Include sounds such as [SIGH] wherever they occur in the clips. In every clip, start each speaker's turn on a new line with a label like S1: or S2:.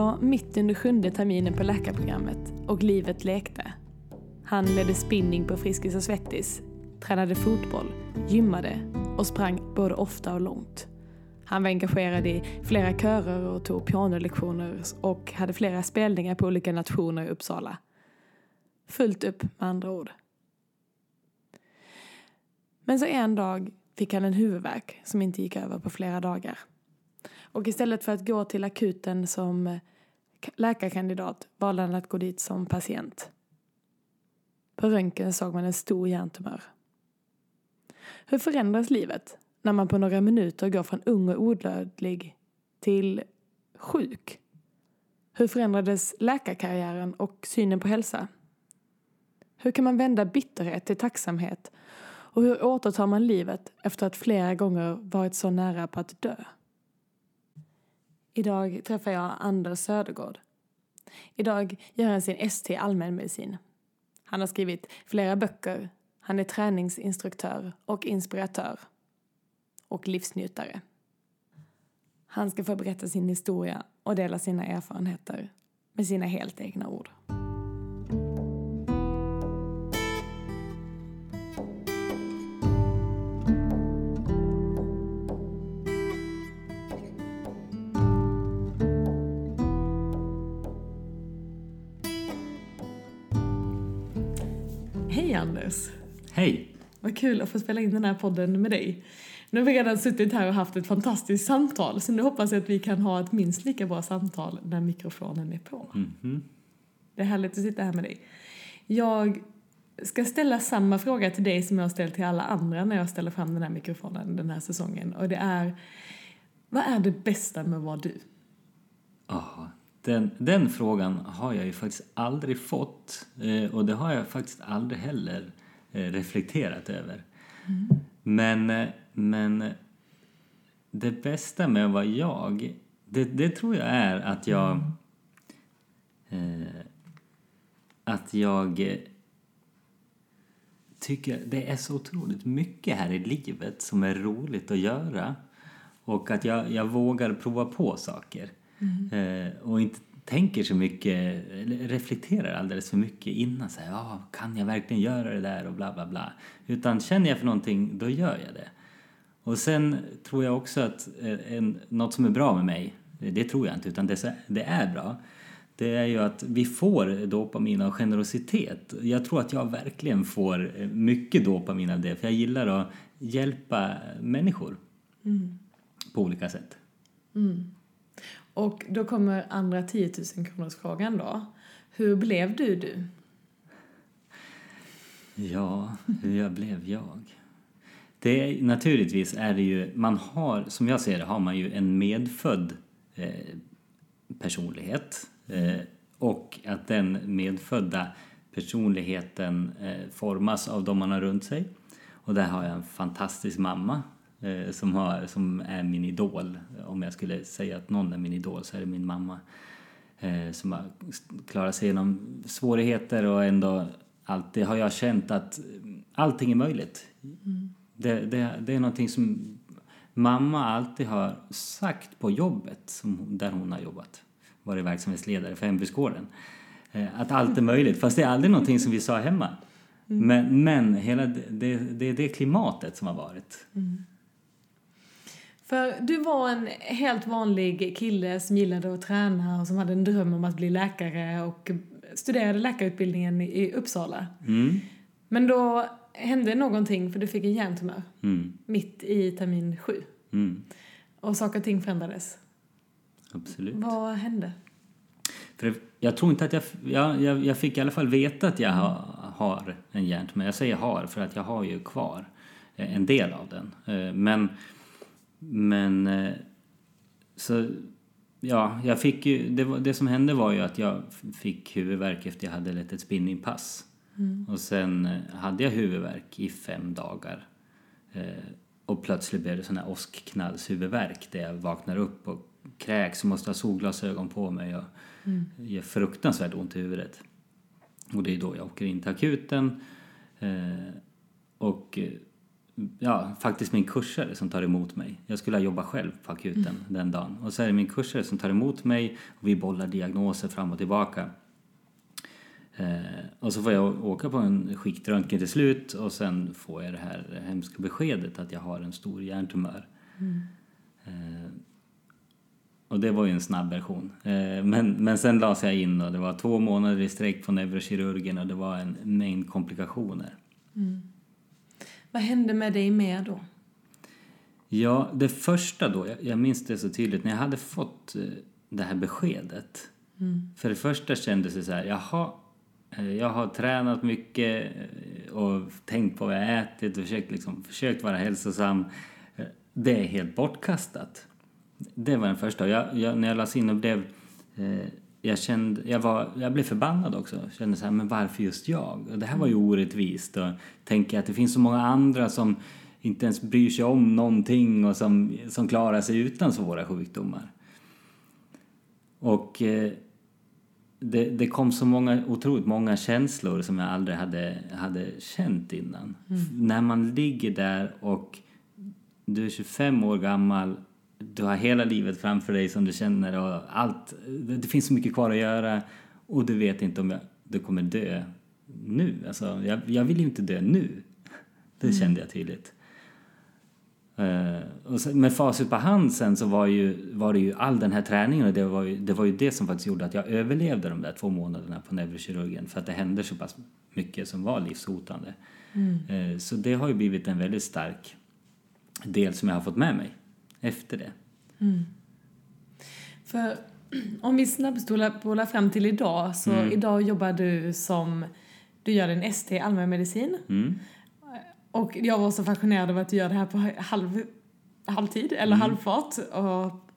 S1: Var mitt under sjunde terminen på läkarprogrammet och livet lekte. Han ledde spinning på Friskis och Svettis, tränade fotboll, gymmade och sprang både ofta och långt. Han var engagerad i flera körer och tog pianolektioner och hade flera spelningar på olika nationer i Uppsala. Fullt upp med andra ord. Men så en dag fick han en huvudvärk som inte gick över på flera dagar. Och istället för att gå till akuten som läkarkandidat valde han att gå dit som patient. På röntgen såg man en stor hjärntumör. Hur förändras livet när man på några minuter går från ung och odödlig till sjuk? Hur förändrades läkarkarriären och synen på hälsa? Hur kan man vända bitterhet till tacksamhet? Och hur återtar man livet efter att flera gånger varit så nära på att dö? Idag träffar jag Anders Södergård. Idag gör han sin ST allmänmedicin. Han har skrivit flera böcker, han är träningsinstruktör och inspiratör. Och livsnjutare. Han ska få berätta sin historia och dela sina erfarenheter med sina helt egna ord. Hej Anders!
S2: Hej!
S1: Vad kul att få spela in den här podden med dig. Nu har vi redan suttit här och haft ett fantastiskt samtal så nu hoppas jag att vi kan ha ett minst lika bra samtal när mikrofonen är på.
S2: Mhm.
S1: Det är härligt att sitta här med dig. Jag ska ställa samma fråga till dig som jag har ställt till alla andra när jag ställer fram den här mikrofonen den här säsongen och det är vad är det bästa med att vara du?
S2: Ja, den, den frågan har jag ju faktiskt aldrig fått eh, och det har jag faktiskt aldrig heller eh, reflekterat över. Men, eh, men det bästa med att vara jag, det, det tror jag är att jag eh, att jag tycker det är så otroligt mycket här i livet som är roligt att göra och att jag, jag vågar prova på saker eh, och inte tänker så mycket, reflekterar alldeles för mycket innan så här, ja, kan jag verkligen göra det där? och bla bla bla. Utan känner jag för någonting då gör jag det. Och sen tror jag också att eh, en, något som är bra med mig, det tror jag inte utan det, det är bra, det är ju att vi får dopamin av generositet. Jag tror att jag verkligen får eh, mycket dopamin av det för jag gillar att hjälpa människor på olika sätt.
S1: Och då kommer andra 10 000 kronors frågan då. Hur blev du du?
S2: Ja, hur jag blev jag? Det är, naturligtvis är det ju, man har, som jag ser det, har man ju en medfödd eh, personlighet eh, och att den medfödda personligheten eh, formas av de man har runt sig. Och där har jag en fantastisk mamma som, har, som är min idol. Om jag skulle säga att någon är min idol så är det min mamma. Eh, som har klarat sig igenom svårigheter och ändå alltid har jag känt att allting är möjligt. Det, det, det är någonting som mamma alltid har sagt på jobbet som, där hon har jobbat. Varit verksamhetsledare för hembygdsgården. Eh, Att allt är möjligt, fast det är aldrig någonting som vi sa hemma. Men, men hela det, det, det är det klimatet som har varit.
S1: För du var en helt vanlig kille som gillade att träna och som hade en dröm om att bli läkare och studerade läkarutbildningen i Uppsala.
S2: Mm.
S1: Men då hände någonting för du fick en hjärntumör
S2: Mm.
S1: mitt i termin sju.
S2: Mm.
S1: Och saker och ting förändrades.
S2: Absolut.
S1: Vad hände?
S2: För jag tror inte att jag, jag, jag, jag fick i alla fall veta att jag ha, har en hjärntumör. Jag säger har för att jag har ju kvar eh, en del av den. Eh, Men, men eh, så ja, jag fick ju, det, var, det som hände var ju att jag fick huvudvärk efter jag hade lett ett spinningpass. Och sen eh, hade jag huvudvärk i fem dagar. Eh, och plötsligt blev det sån här åskknallshuvudvärk där jag vaknar upp och kräks och måste ha solglasögon på mig och gör fruktansvärt ont i huvudet. Och det är då jag åker in till akuten. Och ja, faktiskt min kursare som tar emot mig. Jag skulle ha jobbat själv på akuten mm. den dagen. Och så är det min kursare som tar emot mig och vi bollar diagnoser fram och tillbaka. Eh, och så får jag åka på en skiktröntgen till slut och sen får jag det här hemska beskedet att jag har en stor hjärntumör. Mm. Eh, och det var ju en snabb version. Eh, men, men sen lades jag in och det var två månader i sträck på neurokirurgen och det var en mängd komplikationer. Mm.
S1: Vad hände med dig mer då?
S2: Ja, det första då, jag, jag minns det så tydligt, när jag hade fått eh, det här beskedet. Mm. För det första kändes det så här, jaha, eh, jag har tränat mycket och tänkt på vad jag ätit och försökt, liksom, försökt vara hälsosam. Det är helt bortkastat. Det var den första. Jag, jag, när jag lades in och blev... Eh, jag, kände, jag, var, jag blev förbannad också. Jag kände så här, men varför just jag? Och det här var ju mm. orättvist. Och tänker att det finns så många andra som inte ens bryr sig om någonting och som, som klarar sig utan svåra sjukdomar. Och eh, det, det kom så många, otroligt många känslor som jag aldrig hade, hade känt innan. Mm. När man ligger där och du är 25 år gammal du har hela livet framför dig som du känner och allt. Det finns så mycket kvar att göra och du vet inte om jag, du kommer dö nu. Alltså, jag, jag vill ju inte dö nu. Det mm. kände jag tydligt. Uh, och sen, med facit på hand sen så var, ju, var det ju all den här träningen och det var, ju, det var ju det som faktiskt gjorde att jag överlevde de där två månaderna på neurokirurgen för att det hände så pass mycket som var livshotande. Mm. Uh, så det har ju blivit en väldigt stark del som jag har fått med mig efter det. Mm.
S1: För [CLEARS THROAT] om vi snabbspolar fram till idag, så mm. idag jobbar du som, du gör din ST i allmänmedicin. Mm. Och jag var så fascinerad av att du gör det här på halv, halvtid, eller mm. halvfart. Och,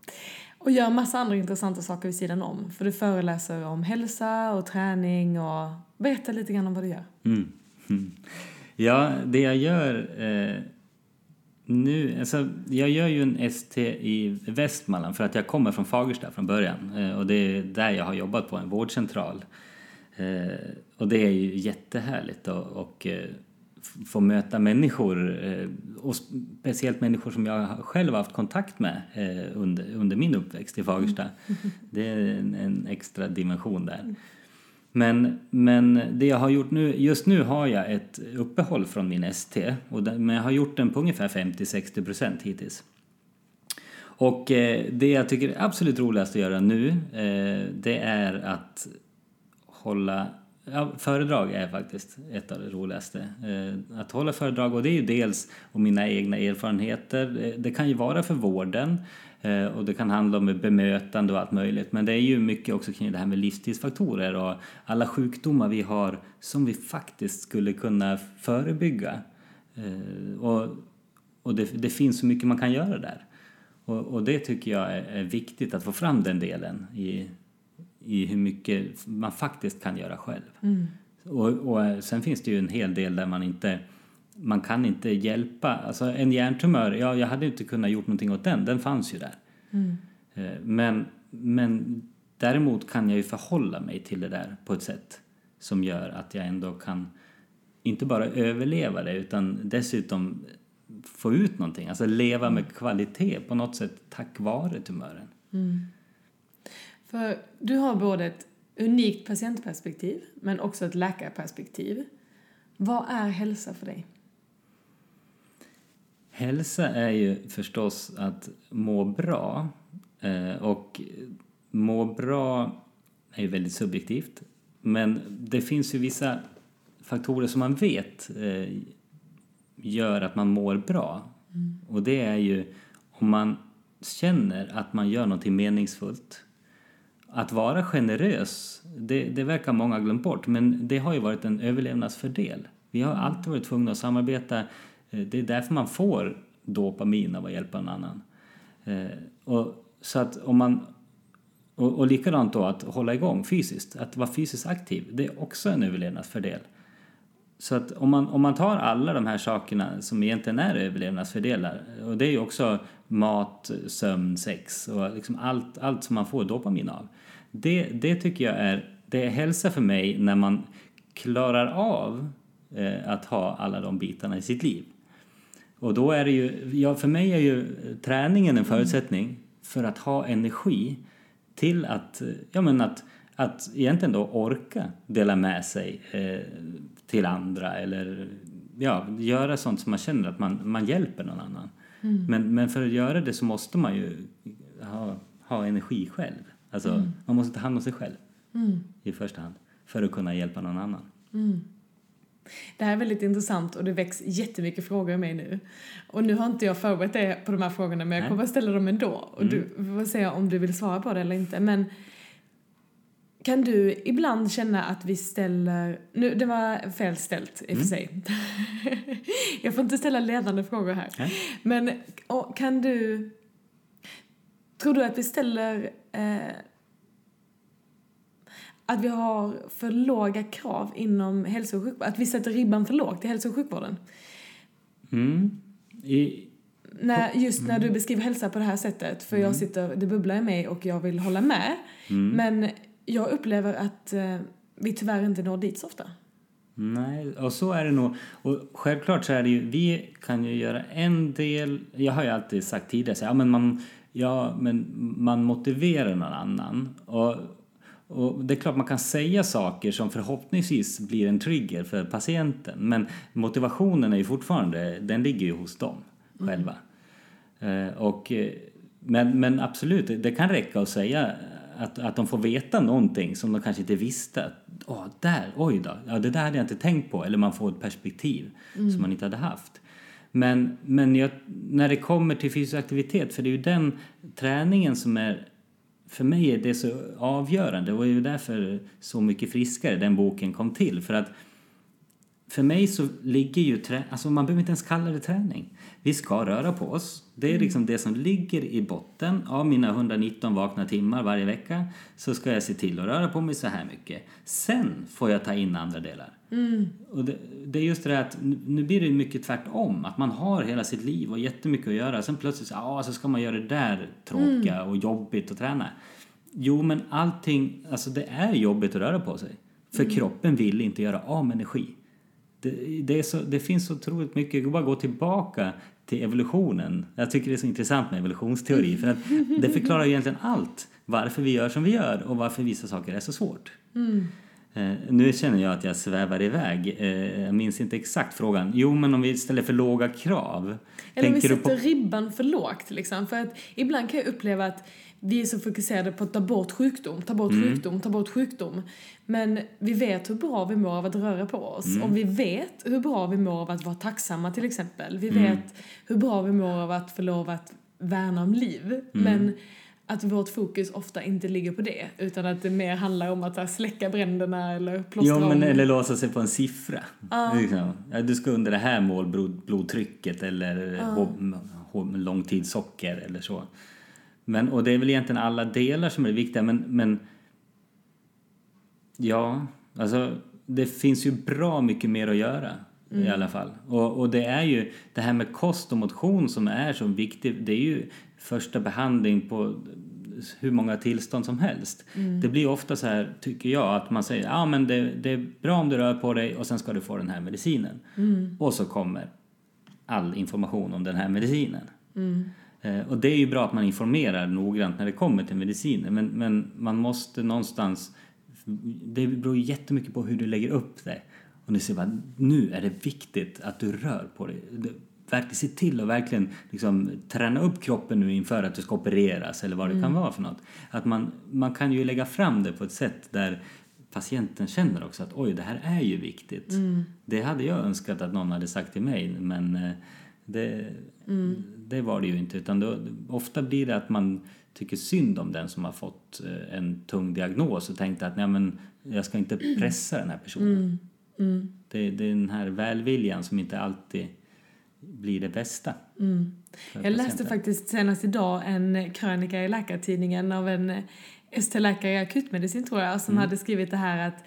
S1: och gör massa andra intressanta saker vid sidan om. För du föreläser om hälsa och träning och berätta lite grann om vad du gör. Mm.
S2: Ja, det jag gör eh nu, alltså, jag gör ju en ST i Västmanland för att jag kommer från Fagersta från början eh, och det är där jag har jobbat på en vårdcentral. Eh, och det är ju jättehärligt att och, eh, få möta människor och speciellt människor som jag själv har haft kontakt med under, under min uppväxt i Fagersta. Mm. Det är en, en extra dimension där. Men, men det jag har gjort nu, just nu har jag ett uppehåll från min ST, och den, men jag har gjort den på ungefär 50-60 procent hittills. Och eh, det jag tycker är absolut roligast att göra nu, eh, det är att hålla Ja, föredrag är faktiskt ett av det roligaste. Eh, att hålla föredrag, och det är ju dels om mina egna erfarenheter. Eh, det kan ju vara för vården, eh, och det kan handla om bemötande och allt möjligt. Men det är ju mycket också kring det här med livsstilsfaktorer och alla sjukdomar vi har som vi faktiskt skulle kunna förebygga. Och, och det, det finns så mycket man kan göra där. Och, och det tycker jag är, är, viktigt att få fram den delen i, i hur mycket man faktiskt kan göra själv. Mm. Och, och sen finns det ju en hel del där man inte man kan inte hjälpa. Alltså en hjärntumör, ja, jag hade inte kunnat gjort någonting åt den, den fanns ju där. Mm. Eh, men, men däremot kan jag ju förhålla mig till det där på ett sätt som gör att jag ändå kan inte bara överleva det utan dessutom få ut någonting, alltså leva med mm. kvalitet på något sätt tack vare tumören. Mm.
S1: För du har både ett unikt patientperspektiv men också ett läkarperspektiv. Vad är hälsa för dig?
S2: Hälsa är ju förstås att må bra. Eh, och må bra är ju väldigt subjektivt. Men det finns ju vissa faktorer som man vet eh, gör att man mår bra. Mm. Och det är ju om man känner att man gör någonting meningsfullt. Att vara generös, det, det verkar många ha glömt bort, men det har ju varit en överlevnadsfördel. Vi har alltid varit tvungna att samarbeta eh, det är därför man får dopamin av att hjälpa någon annan. Eh, och, så att om man, och, och likadant då att hålla igång fysiskt, att vara fysiskt aktiv, det är också en överlevnadsfördel. Så att om man, om man tar alla de här sakerna som egentligen är överlevnadsfördelar, och det är ju också mat, sömn, sex och liksom allt, allt som man får dopamin av. Det, det tycker jag är, det är hälsa för mig när man klarar av eh, att ha alla de bitarna i sitt liv. Och då är det ju, ja, för mig är ju träningen en förutsättning för att ha energi till att, ja men att, att egentligen då orka dela med sig eh, till andra eller ja, göra sånt som man känner att man, man hjälper någon annan. Mm. Men, men för att göra det så måste man ju ha, ha energi själv. Alltså, mm. man måste ta hand om sig själv mm. i första hand för att kunna hjälpa någon annan.
S1: Mm. Det här är väldigt intressant och det väcks jättemycket frågor i mig nu. Och nu har inte jag förberett dig på de här frågorna men jag kommer att ställa dem ändå. Och mm. du får se om du vill svara på det eller inte. Men kan du ibland känna att vi ställer... Nu, det var fel ställt i och för mm. sig. [LAUGHS] jag får inte ställa ledande frågor här. Men kan du... Tror du att vi ställer... Eh, att vi har för låga krav inom hälso och sjukvården? Att vi sätter ribban för lågt i hälso och sjukvården?
S2: Mm. I,
S1: när, just när du mm. beskriver hälsa på det här sättet, för mm. jag sitter, det bubblar i mig och jag vill hålla med. Mm. Men jag upplever att eh, vi tyvärr inte når dit så ofta.
S2: Nej, och så är det nog. Och självklart så är det ju, vi kan ju göra en del, jag har ju alltid sagt tidigare, så, ja, men man, ja, men man motiverar någon annan. Och, och det är klart man kan säga saker som förhoppningsvis blir en trigger för patienten men motivationen är ju fortfarande, den ligger ju hos dem själva. Mm. Eh, och, men, men absolut, det kan räcka att säga att, att de får veta någonting som de kanske inte visste. Åh, där, oj då, ja, det där hade jag inte tänkt på. Eller man får ett perspektiv mm. som man inte hade haft. Men, men jag, när det kommer till fysisk aktivitet, för det är ju den träningen som är för mig är det så avgörande. Det var ju därför Så mycket friskare den boken kom till. För att för mig så ligger ju trä, alltså man behöver inte ens kalla det träning. Vi ska röra på oss. Det är mm. liksom det som ligger i botten. Av mina 119 vakna timmar varje vecka så ska jag se till att röra på mig så här mycket. Sen får jag ta in andra delar. Mm. Och det, det, är just det att nu blir det mycket tvärtom. Att man har hela sitt liv och jättemycket att göra. Sen plötsligt så, ah, så ska man göra det där tråkiga mm. och jobbigt att träna. Jo, men allting, alltså det är jobbigt att röra på sig. För mm. kroppen vill inte göra av med energi. Det, det, så, det, finns så otroligt mycket, bara gå tillbaka till evolutionen. Jag tycker det är så intressant med evolutionsteori för att det förklarar egentligen allt. Varför vi gör som vi gör och varför vissa saker är så svårt. Mm. Eh, nu känner jag att jag svävar iväg. Eh, jag minns inte exakt frågan. Jo, men om vi ställer för låga krav.
S1: Eller om vi sätter på... ribban för lågt liksom. För att ibland kan jag uppleva att vi är så fokuserade på att ta bort sjukdom, ta bort mm. sjukdom, ta bort sjukdom. Men vi vet hur bra vi mår av att röra på oss. Mm. Och vi vet hur bra vi mår av att vara tacksamma till exempel. Vi mm. vet hur bra vi mår av att få lov att värna om liv. Mm. Men att vårt fokus ofta inte ligger på det utan att det mer handlar om att släcka bränderna eller plåstra
S2: ja, men Eller låsa sig på en siffra. Ah. Liksom. Du ska under det här målblodtrycket eller ah. långtidssocker eller så. Men, och det är väl egentligen alla delar som är viktiga men, men ja, alltså det finns ju bra mycket mer att göra mm. i alla fall. Och, och det är ju det här med kost och motion som är så viktigt. Det är ju första behandling på hur många tillstånd som helst. Mm. Det blir ofta så här, tycker jag, att man säger ja men det, det, är bra om du rör på dig och sen ska du få den här medicinen. Mm. Och så kommer all information om den här medicinen. Mm. Eh, och det är ju bra att man informerar noggrant när det kommer till mediciner men, men man måste någonstans... Det beror jättemycket på hur du lägger upp det. Och du ser bara, nu är det viktigt att du rör på dig. Verkligen se till att verkligen liksom, träna upp kroppen nu inför att du ska opereras eller vad det mm. kan vara för något. Att man, man kan ju lägga fram det på ett sätt där patienten känner också att oj, det här är ju viktigt. Mm. Det hade jag önskat att någon hade sagt till mig men eh, det, mm. det var det ju inte. Utan då, ofta blir det att man tycker synd om den som har fått eh, en tung diagnos och tänkte att nej, men jag ska inte pressa den här personen. Mm. Mm. Det, det, är den här välviljan som inte alltid blir det bästa.
S1: Mm. Jag läste faktiskt senast idag en krönika i Läkartidningen av en ST-läkare i akutmedicin tror jag som mm. hade skrivit det här att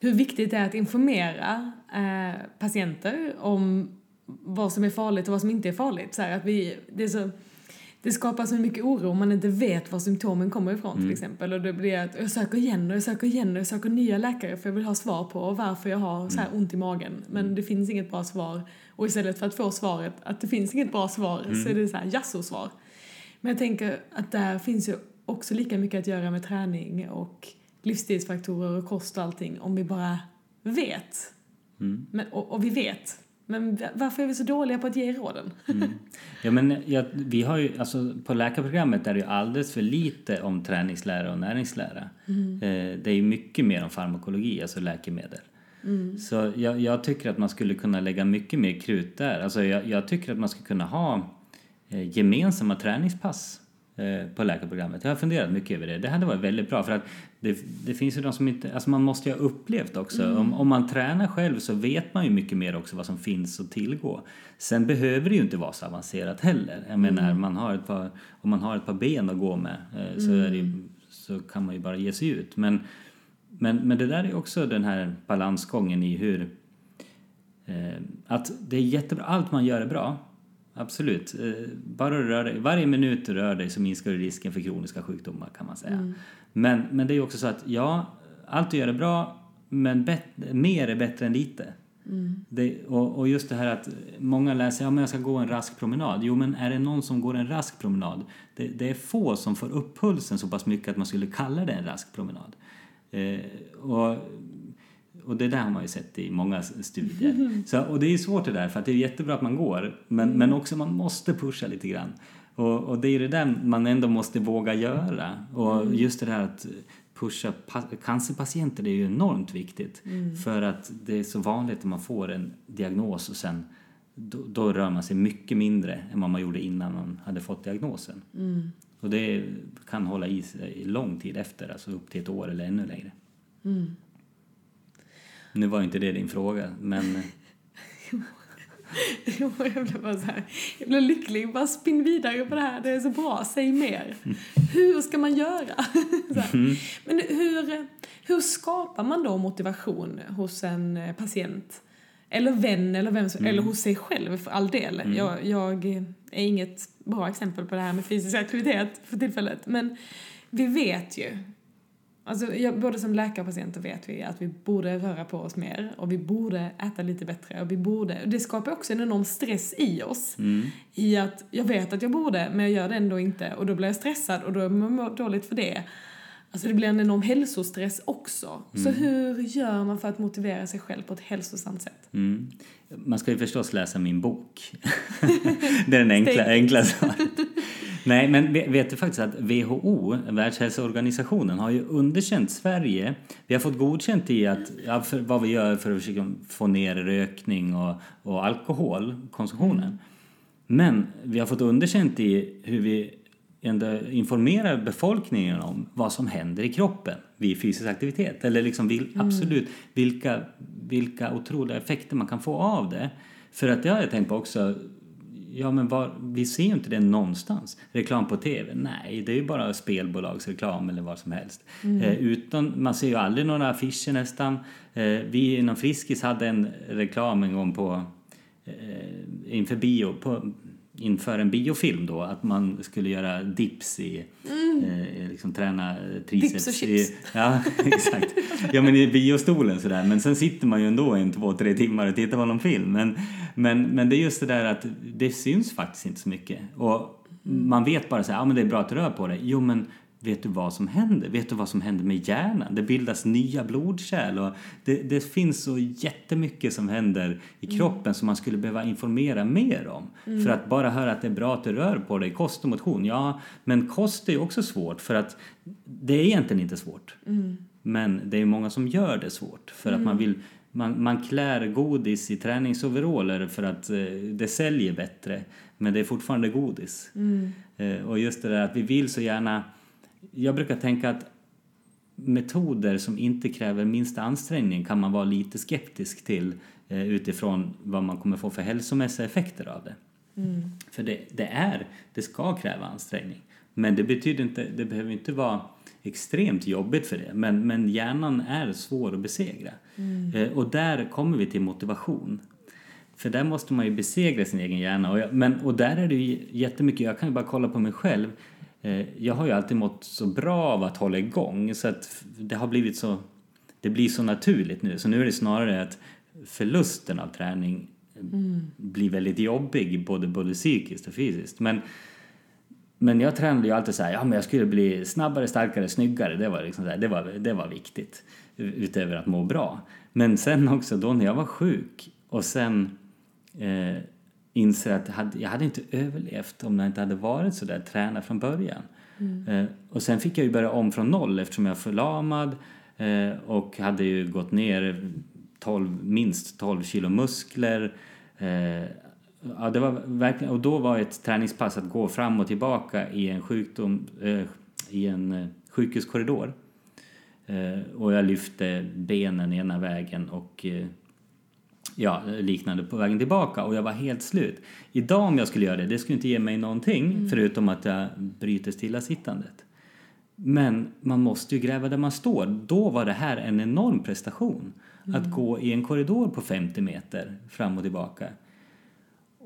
S1: hur viktigt det är att informera eh, patienter om vad som är farligt och vad som inte är farligt. Så här, att vi, det, är så, det skapar så mycket oro om man inte vet var symptomen kommer ifrån
S2: Mm.
S1: till exempel. Och det blir att jag söker igen och jag söker igen och jag söker nya läkare för jag vill ha svar på varför jag har så här
S2: Mm.
S1: ont i magen. Men det finns inget bra svar. Och istället för att få svaret att det finns inget bra svar
S2: Mm.
S1: så är det så här jaså-svar. Men jag tänker att där finns ju också lika mycket att göra med träning och livsstilsfaktorer och kost och allting om vi bara vet.
S2: Mm.
S1: Men, och, och vi vet. Men varför är vi så dåliga på att ge råden? [LAUGHS]
S2: Ja, men jag, vi har ju, alltså, på läkarprogrammet är det ju alldeles för lite om träningslära och näringslära. Eh, det är ju mycket mer om farmakologi, alltså läkemedel. Så jag, jag tycker att man skulle kunna lägga mycket mer krut där. Alltså jag, jag tycker att man skulle kunna ha eh, gemensamma träningspass eh, på läkarprogrammet. Jag har funderat mycket över det. Det hade varit väldigt bra för att det, det finns ju de som inte, alltså man måste ju ha upplevt också. Om, om man tränar själv så vet man ju mycket mer också vad som finns att tillgå. Sen behöver det ju inte vara så avancerat heller. Jag menar, man har ett par, om man har ett par ben att gå med eh, så, är det, så kan man ju bara ge sig ut. Men, men, men det där är också den här balansgången i hur Eh, att det är jättebra, allt man gör är bra. Absolut. Eh, bara du rör dig, varje minut du rör dig så minskar du risken för kroniska sjukdomar kan man säga. Men, men det är också så att ja, allt du gör är bra men bet, mer är bättre än lite. Det, och, och just det här att många läser, ja men jag ska gå en rask promenad. Jo men är det någon som går en rask promenad? Det, det är få som får upp pulsen så pass mycket att man skulle kalla det en rask promenad. Eh, och och det där har man ju sett i många studier. [LAUGHS] Så, och det är svårt det där, för att det är jättebra att man går, men, men också man måste pusha lite grann. Och, och det är det där man ändå måste våga göra. Och just det där att pusha pa- cancerpatienter, är ju enormt viktigt. För att det är så vanligt att man får en diagnos och sen då, då rör man sig mycket mindre än vad man gjorde innan man hade fått diagnosen. Och det kan hålla i sig lång tid efter, alltså upp till ett år eller ännu längre. Nu var inte det din fråga, men
S1: Jo, [LAUGHS] jag blev bara så här, jag blev lycklig. Bara spinn vidare på det här, det är så bra, säg mer. Hur ska man göra? [LAUGHS] Här. Men hur, hur skapar man då motivation hos en eh, patient? Eller vän, eller, vem som, eller hos sig själv för all del. Jag, jag är inget bra exempel på det här med fysisk aktivitet för tillfället. Men vi vet ju Alltså, jag, både som läkare och patienter vet vi att vi borde röra på oss mer och vi borde äta lite bättre och vi borde, det skapar också en enorm stress i oss. I att jag vet att jag borde men jag gör det ändå inte och då blir jag stressad och då mår jag dåligt för det. Alltså det blir en enorm hälsostress också. Så hur gör man för att motivera sig själv på ett hälsosamt sätt?
S2: mm. man ska ju förstås läsa min bok. [LAUGHS] det är den enkla, enkla [LAUGHS] svaret. Nej, men ve- vet du faktiskt att WHO, Världshälsoorganisationen, har ju underkänt Sverige. Vi har fått godkänt i att, ja, för vad vi gör för att försöka få ner rökning och, och alkoholkonsumtionen. Men vi har fått underkänt i hur vi ändå informerar befolkningen om vad som händer i kroppen vid fysisk aktivitet. Eller liksom vil, absolut vilka, vilka otroliga effekter man kan få av det. För att det har jag tänkt på också. Ja, men var, vi ser ju inte det någonstans. Reklam på tv? Nej, det är ju bara spelbolagsreklam eller vad som helst. Eh, utan, man ser ju aldrig några affischer nästan. Eh, vi inom Friskis hade en reklam en gång på eh, inför bio, på, inför en biofilm då, att man skulle göra dips i, eh, liksom träna eh, triceps.
S1: Dips och chips.
S2: I, [LAUGHS] ja, exakt. Ja, men i biostolen sådär. Men sen sitter man ju ändå en, två, tre timmar och tittar på någon film. Men, men, men det är just det där att det syns faktiskt inte så mycket. Och man vet bara så här, ja men det är bra att du rör på dig. Jo, men vet du vad som händer? Vet du vad som händer med hjärnan? Det bildas nya blodkärl och det, det finns så jättemycket som händer i kroppen som man skulle behöva informera mer om. För att bara höra att det är bra att du rör på dig, kost och motion, ja, men kost är ju också svårt för att det är egentligen inte svårt. Men det är många som gör det svårt för att man vill man, man klär godis i träningsoveraller för att eh, det säljer bättre. Men det är fortfarande godis. Eh, och just det där att vi vill så gärna... Jag brukar tänka att metoder som inte kräver minsta ansträngning kan man vara lite skeptisk till eh, utifrån vad man kommer få för hälsomässiga effekter av det. För det, det är, det ska kräva ansträngning. Men det betyder inte, det behöver inte vara extremt jobbigt för det. Men, men hjärnan är svår att besegra. Eh, och där kommer vi till motivation. För där måste man ju besegra sin egen hjärna. Och, jag, men, och där är det ju jättemycket, jag kan ju bara kolla på mig själv. Eh, jag har ju alltid mått så bra av att hålla igång så att det har blivit så, det blir så naturligt nu. Så nu är det snarare att förlusten av träning mm. blir väldigt jobbig, både, både psykiskt och fysiskt. Men, men jag tränade ju alltid så här, ja men jag skulle bli snabbare, starkare, snyggare. Det var, liksom här, det var, det var viktigt, utöver att må bra. Men sen också då när jag var sjuk och sen eh, inser att jag hade, inte överlevt om jag inte hade varit så där tränad från början. Mm. Eh, och sen fick jag ju börja om från noll eftersom jag var förlamad eh, och hade ju gått ner 12, minst 12 kilo muskler. Eh, ja, det var verkligen, och då var ett träningspass att gå fram och tillbaka i en sjukdom, eh, i en eh, sjukhuskorridor. Eh, och jag lyfte benen ena vägen och ja, liknande på vägen tillbaka och jag var helt slut. Idag om jag skulle göra det, det skulle inte ge mig någonting mm. förutom att jag bryter stillasittandet. Men man måste ju gräva där man står. Då var det här en enorm prestation. Mm. Att gå i en korridor på 50 meter fram och tillbaka.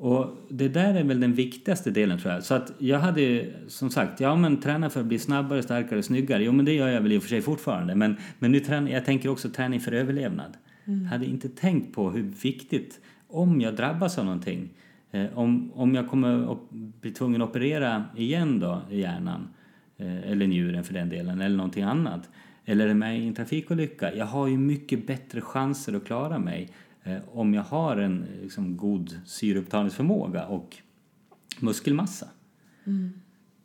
S2: Och det där är väl den viktigaste delen tror jag. Så att jag hade som sagt, ja men träna för att bli snabbare, starkare, snyggare. Jo men det gör jag väl i och för sig fortfarande. Men, men nu tränar, jag tänker också träning för överlevnad. Mm. Hade inte tänkt på hur viktigt, om jag drabbas av någonting, eh, om, om jag kommer att bli tvungen att operera igen då i hjärnan, eh, eller njuren för den delen, eller någonting annat, eller är med i en trafikolycka, jag har ju mycket bättre chanser att klara mig om jag har en liksom, god syreupptagningsförmåga och muskelmassa. Mm.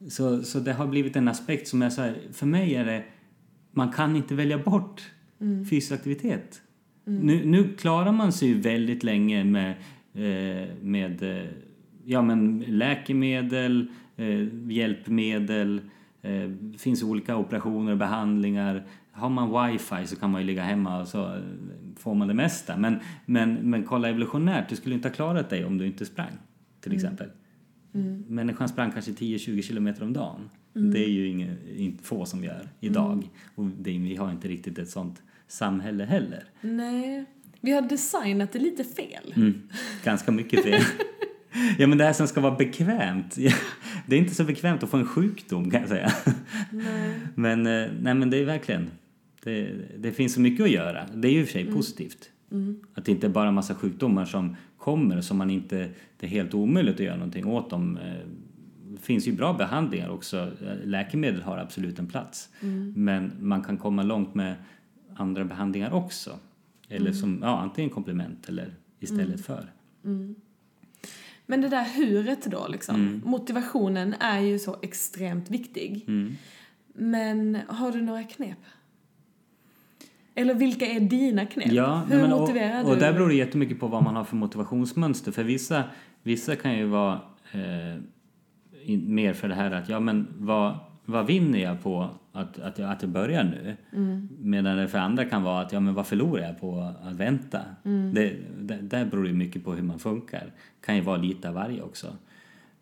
S2: Så, så det har blivit en aspekt som jag säger, för mig är det, man kan inte välja bort mm. fysisk aktivitet. Mm. Nu, nu klarar man sig ju väldigt länge med, eh, med eh, ja, men läkemedel, eh, hjälpmedel, eh, finns olika operationer och behandlingar. Har man wifi så kan man ju ligga hemma och så får man det mesta. Men, men, men kolla evolutionärt, du skulle inte ha klarat dig om du inte sprang till mm. exempel. Mm. Människan sprang kanske 10-20 kilometer om dagen. Mm. Det är ju inget, inte få som gör idag. Mm. Och det, vi har inte riktigt ett sånt samhälle heller.
S1: Nej, vi har designat det lite fel.
S2: Mm, ganska mycket fel. [LAUGHS] ja, men det här som ska vara bekvämt. det är inte så bekvämt att få en sjukdom kan jag säga. Nej. Men, eh, nej, men det är verkligen, det, det finns så mycket att göra. Det är ju i och för sig mm. positivt. Mm. Att det inte är bara en massa sjukdomar som kommer som man inte, det är helt omöjligt att göra någonting åt dem. Eh, det finns ju bra behandlingar också. Läkemedel har absolut en plats. Mm. Men man kan komma långt med andra behandlingar också. Eller mm. som ja, antingen komplement eller istället mm. för. Mm.
S1: Men det där huret då liksom. Motivationen är ju så extremt viktig. Men har du några knep? Eller vilka är dina knep?
S2: Ja, Hur men, motiverar och, du? Och där beror det jättemycket på vad man har för motivationsmönster. För vissa, vissa kan ju vara eh, mer för det här att ja men vad, vad vinner jag på att, att, jag, att jag börjar nu. Mm. Medan det för andra kan vara att, ja men vad förlorar jag på att vänta? Mm. Det, det, där beror ju mycket på hur man funkar. kan ju vara lite av varje också.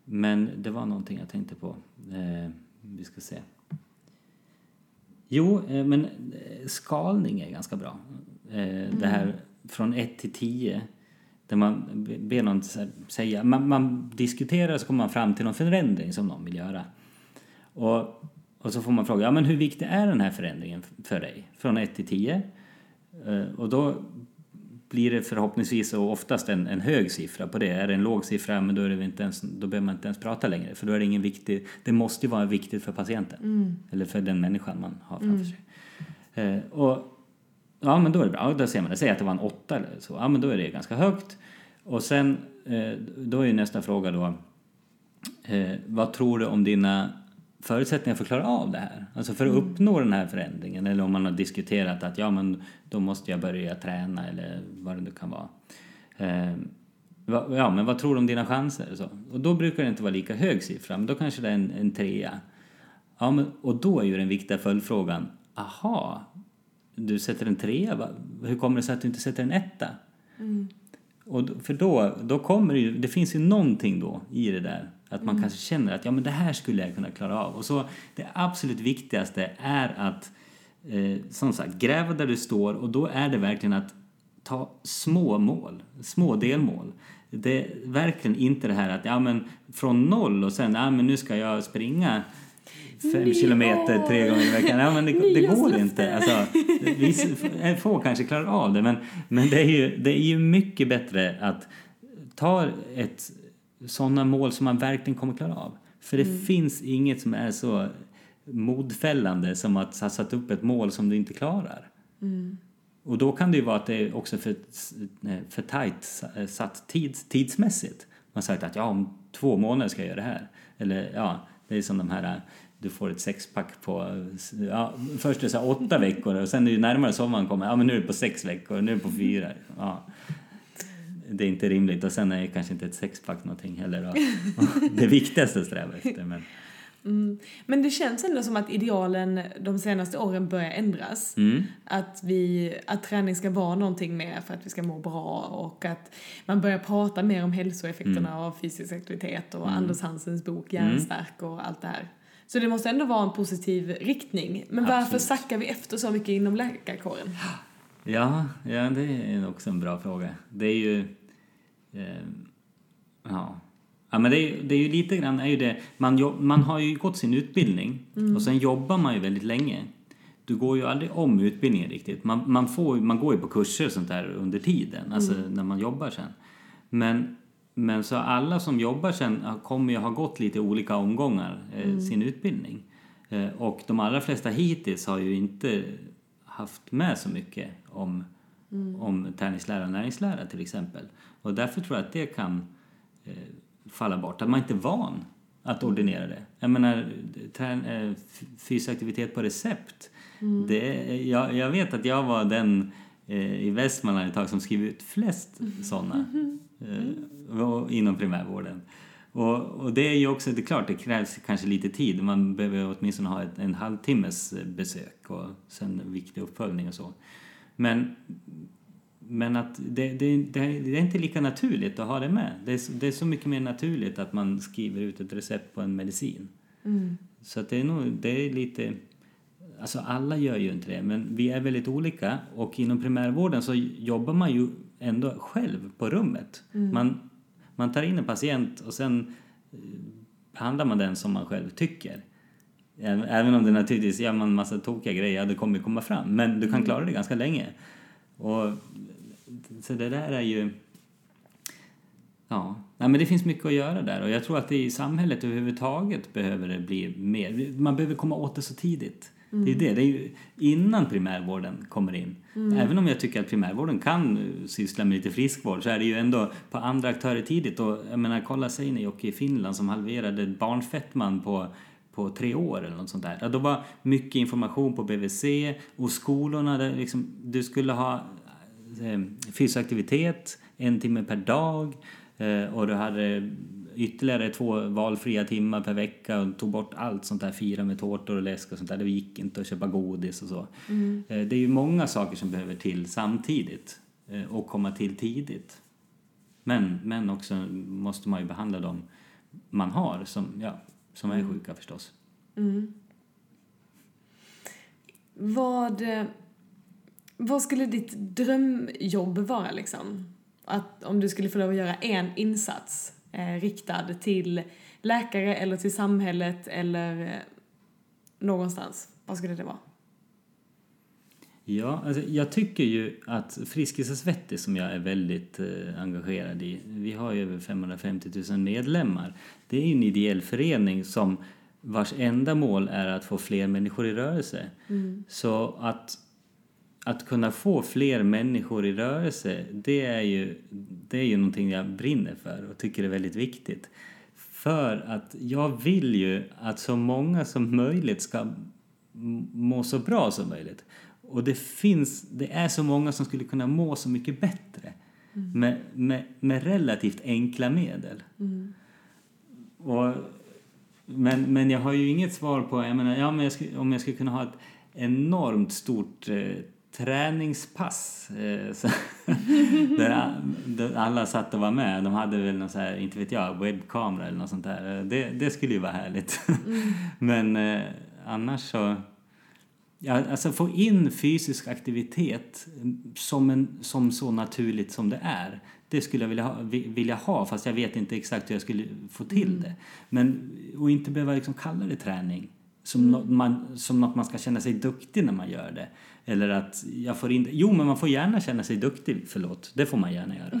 S2: Men det var någonting jag tänkte på. Eh, vi ska se. Jo, eh, men eh, skalning är ganska bra. Eh, mm. Det här från 1 till 10 där man ber någon säga, man, man diskuterar så kommer man fram till någon förändring som någon vill göra. Och och så får man fråga, ja men hur viktig är den här förändringen för dig? Från 1 till 10. Eh, och då blir det förhoppningsvis och oftast en, en hög siffra på det. Är det en låg siffra, men då, är det inte ens, då behöver man inte ens prata längre. För då är det ingen viktig, det måste ju vara viktigt för patienten. Mm. Eller för den människan man har framför mm. sig. Eh, och ja men då är det bra, då ser man det. Säg att det var en 8 eller så. Ja men då är det ganska högt. Och sen, eh, då är nästa fråga då, vad tror du om dina förutsättningar för att klara av det här. Alltså för att mm. uppnå den här förändringen eller om man har diskuterat att ja men då måste jag börja träna eller vad det nu kan vara. Eh, ja men vad tror du om dina chanser? Så. Och då brukar det inte vara lika hög siffra men då kanske det är en, en trea. Ja, men, och då är ju den viktiga följdfrågan, aha, du sätter en trea, hur kommer det sig att du inte sätter en etta? Mm. Och för då, då kommer det ju, det finns ju någonting då i det där att man mm. kanske känner att ja, men det här skulle jag kunna klara av. Och så det absolut viktigaste är att eh, som sagt gräva där du står och då är det verkligen att ta små mål, små delmål. Det är verkligen inte det här att ja, men från noll och sen ja, men nu ska jag springa fem
S1: Ni-
S2: kilometer tre gånger i veckan. Ja, men det, det går inte. Alltså, vi få kanske klarar av det men, men det, är ju, det är ju mycket bättre att ta ett sådana mål som man verkligen kommer klara av. För det finns inget som är så modfällande som att ha satt upp ett mål som du inte klarar. Och då kan det ju vara att det är också för, för tajt satt tids, tidsmässigt. Man har sagt att ja, om två månader ska jag göra det här. Eller ja, det är som de här, du får ett sexpack på, ja, först är det så åtta veckor och sen är det ju närmare sommaren kommer, ja men nu är det på sex veckor, nu är det på fyra. Ja. Det är inte rimligt och sen är det kanske inte ett sexpack någonting heller [LAUGHS] det viktigaste att sträva efter. Men,
S1: Mm. Men det känns ändå som att idealen de senaste åren börjar ändras.
S2: mm,
S1: Att, vi, att träning ska vara någonting mer för att vi ska må bra och att man börjar prata mer om hälsoeffekterna
S2: Mm.
S1: av fysisk aktivitet och Anders Hansens bok Hjärnstark och allt det här. Så det måste ändå vara en positiv riktning. Men varför
S2: Absolut.
S1: sackar vi efter så mycket inom läkarkåren?
S2: Ja, ja, det är också en bra fråga. Det är ju... Eh, ja. ja, men det är, det är ju lite grann är ju det, man, jobb, man har ju gått sin utbildning och sen jobbar man ju väldigt länge. Du går ju aldrig om utbildningen riktigt. Man, man, får, man går ju på kurser och sånt där under tiden, alltså när man jobbar sen. Men, men så alla som jobbar sen kommer ju ha gått lite olika omgångar eh, sin utbildning. Eh, och de allra flesta hittills har ju inte haft med så mycket om, om träningslära och näringslära till exempel. Och därför tror jag att det kan eh, falla bort, att man inte är van att ordinera det. Jag menar, eh, f- fysisk aktivitet på recept. Det, är- jag, jag vet att jag var den eh, i Västmanland ett tag som skrev ut flest sådana [LAUGHS] eh, och- inom primärvården. Och, och det är ju också, det är klart det krävs kanske lite tid. Man behöver åtminstone ha ett, en halvtimmes eh, besök och sen viktig uppföljning och så. Men, men att det, det, det, är inte lika naturligt att ha det med. Det är, så- det är så mycket mer naturligt att man skriver ut ett recept på en medicin. Så att det är nog, det är lite, alltså alla gör ju inte det, men vi är väldigt olika och inom primärvården så jobbar man ju ändå själv på rummet. Man, man tar in en patient och sen eh, behandlar man den som man själv tycker. Även om det naturligtvis gör man en massa tokiga grejer, det kommer komma fram, men du kan klara det ganska länge. Och, så det där är ju... Ja, Nej, men det finns mycket att göra där och jag tror att det i samhället överhuvudtaget behöver det bli mer. Man behöver komma åt det så tidigt. Det är det, det är ju innan primärvården kommer in. Även om jag tycker att primärvården kan eh, syssla med lite friskvård så är det ju ändå på andra aktörer tidigt. Och jag menar, kolla Seinejoki i Finland som halverade barnfettman på på tre år eller något sånt där. Ja, då var mycket information på BVC och skolorna där liksom, du skulle ha fysisk aktivitet en timme per dag eh, och du hade ytterligare två valfria timmar per vecka och tog bort allt sånt där, fira med tårtor och läsk och sånt där. Det gick inte att köpa godis och så. Eh, det är ju många saker som behöver till samtidigt eh, och komma till tidigt. Men, men också måste man ju behandla dem man har som, ja, som är sjuka förstås.
S1: Vad, eh, vad skulle ditt drömjobb vara liksom? Att om du skulle få lov att göra en insats eh, riktad till läkare eller till samhället eller eh, någonstans. Vad skulle det vara?
S2: Ja, alltså jag tycker ju att Friskis och Svettis som jag är väldigt eh, engagerad i, vi har ju över 550 000 medlemmar. Det är ju en ideell förening som vars enda mål är att få fler människor i rörelse. Så att, att kunna få fler människor i rörelse, det är, ju, det är ju någonting jag brinner för och tycker är väldigt viktigt. För att jag vill ju att så många som möjligt ska må så bra som möjligt. Och det finns, det är så många som skulle kunna må så mycket bättre med, med, med relativt enkla medel. Och, men, men jag har ju inget svar på, jag menar, ja, men jag skulle, om jag skulle kunna ha ett enormt stort eh, träningspass eh, [LAUGHS] där, alla satt och var med. De hade väl någon så här, inte vet jag, webbkamera eller något sånt där. Det, det skulle ju vara härligt. [LAUGHS] men eh, annars så Ja, alltså få in fysisk aktivitet som, en, som så naturligt som det är. Det skulle jag vilja ha, vilja ha fast jag vet inte exakt hur jag skulle få till
S1: Mm.
S2: det. Men, och inte behöva liksom kalla det träning. Som,
S1: Mm.
S2: något man, som något man ska känna sig duktig när man gör det. Eller att jag får in Jo, men man får gärna känna sig duktig, förlåt. Det får man gärna göra.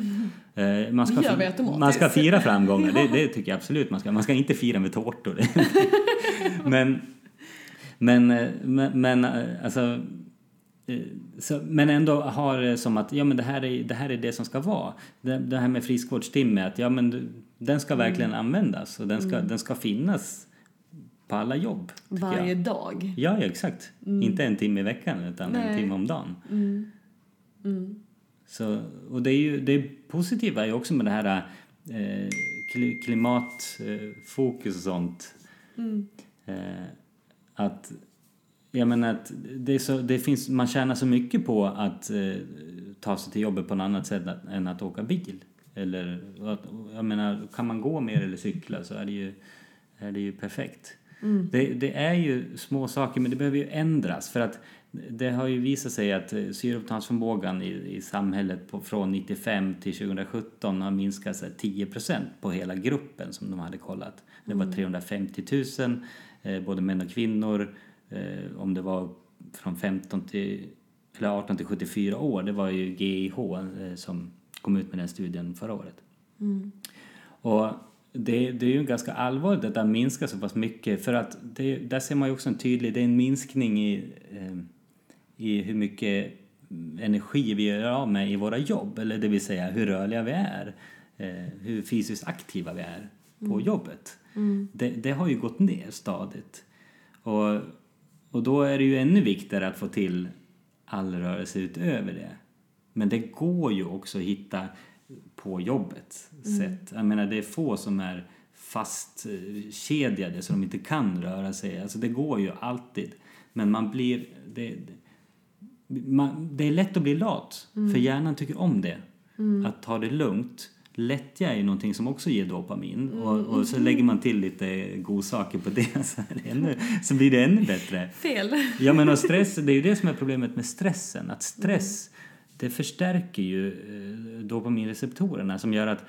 S2: Eh, Man ska, man ska fira framgångar, [LAUGHS] det, det tycker jag absolut man ska. Man ska inte fira med tårtor. [LAUGHS] men, men, eh, men, men eh, alltså så, men ändå har det som att ja, men det, här är, det här är det som ska vara. Det, det här med friskvårdstimme, att ja, men den ska verkligen användas och den ska, den ska finnas på alla jobb.
S1: Varje
S2: jag.
S1: dag.
S2: Ja, ja, exakt. Inte en timme i veckan utan en
S1: Nej.
S2: timme om dagen.
S1: Mm. Mm.
S2: Så, och det, är ju, det positiva är ju också med det här eh, kli- klimatfokus och sånt.
S1: Mm.
S2: Eh, att, jag menar att det så, det finns, man tjänar så mycket på att eh, ta sig till jobbet på något annat sätt än att åka bil. Eller, jag menar, kan man gå mer eller cykla så är det ju, är det ju perfekt.
S1: Mm.
S2: Det, det är ju små saker men det behöver ju ändras för att det har ju visat sig att eh, syreupptagningsförmågan i, i samhället på, från 95 till 2017 har minskat så här 10% på hela gruppen som de hade kollat. Det var 350 000, eh, både män och kvinnor. Eh, om det var från 15 till, eller 18 till 74 år, det var ju GIH eh, som kom ut med den studien förra året.
S1: Mm.
S2: Och det, det är ju ganska allvarligt att det har minskat så pass mycket för att det, där ser man ju också en tydlig, det är en minskning i, eh, i hur mycket energi vi gör av med i våra jobb, eller det vill säga hur rörliga vi är, eh, hur fysiskt aktiva vi är på jobbet.
S1: Mm.
S2: Det, det har ju gått ner stadigt. Och, och då är det ju ännu viktigare att få till all rörelse utöver det. Men det går ju också att hitta på jobbet sätt. Jag menar det är få som är fastkedjade så de inte kan röra sig. Alltså det går ju alltid. Men man blir... Det, man, det är lätt att bli lat, för hjärnan tycker om det. Att ta det lugnt. Lättja är någonting som också ger dopamin och, och så lägger man till lite godsaker på det [LAUGHS] så, ännu, så blir det ännu bättre.
S1: Fel.
S2: Ja men och stress, det är ju det som är problemet med stressen. Att stress, det förstärker ju eh, dopaminreceptorerna som gör att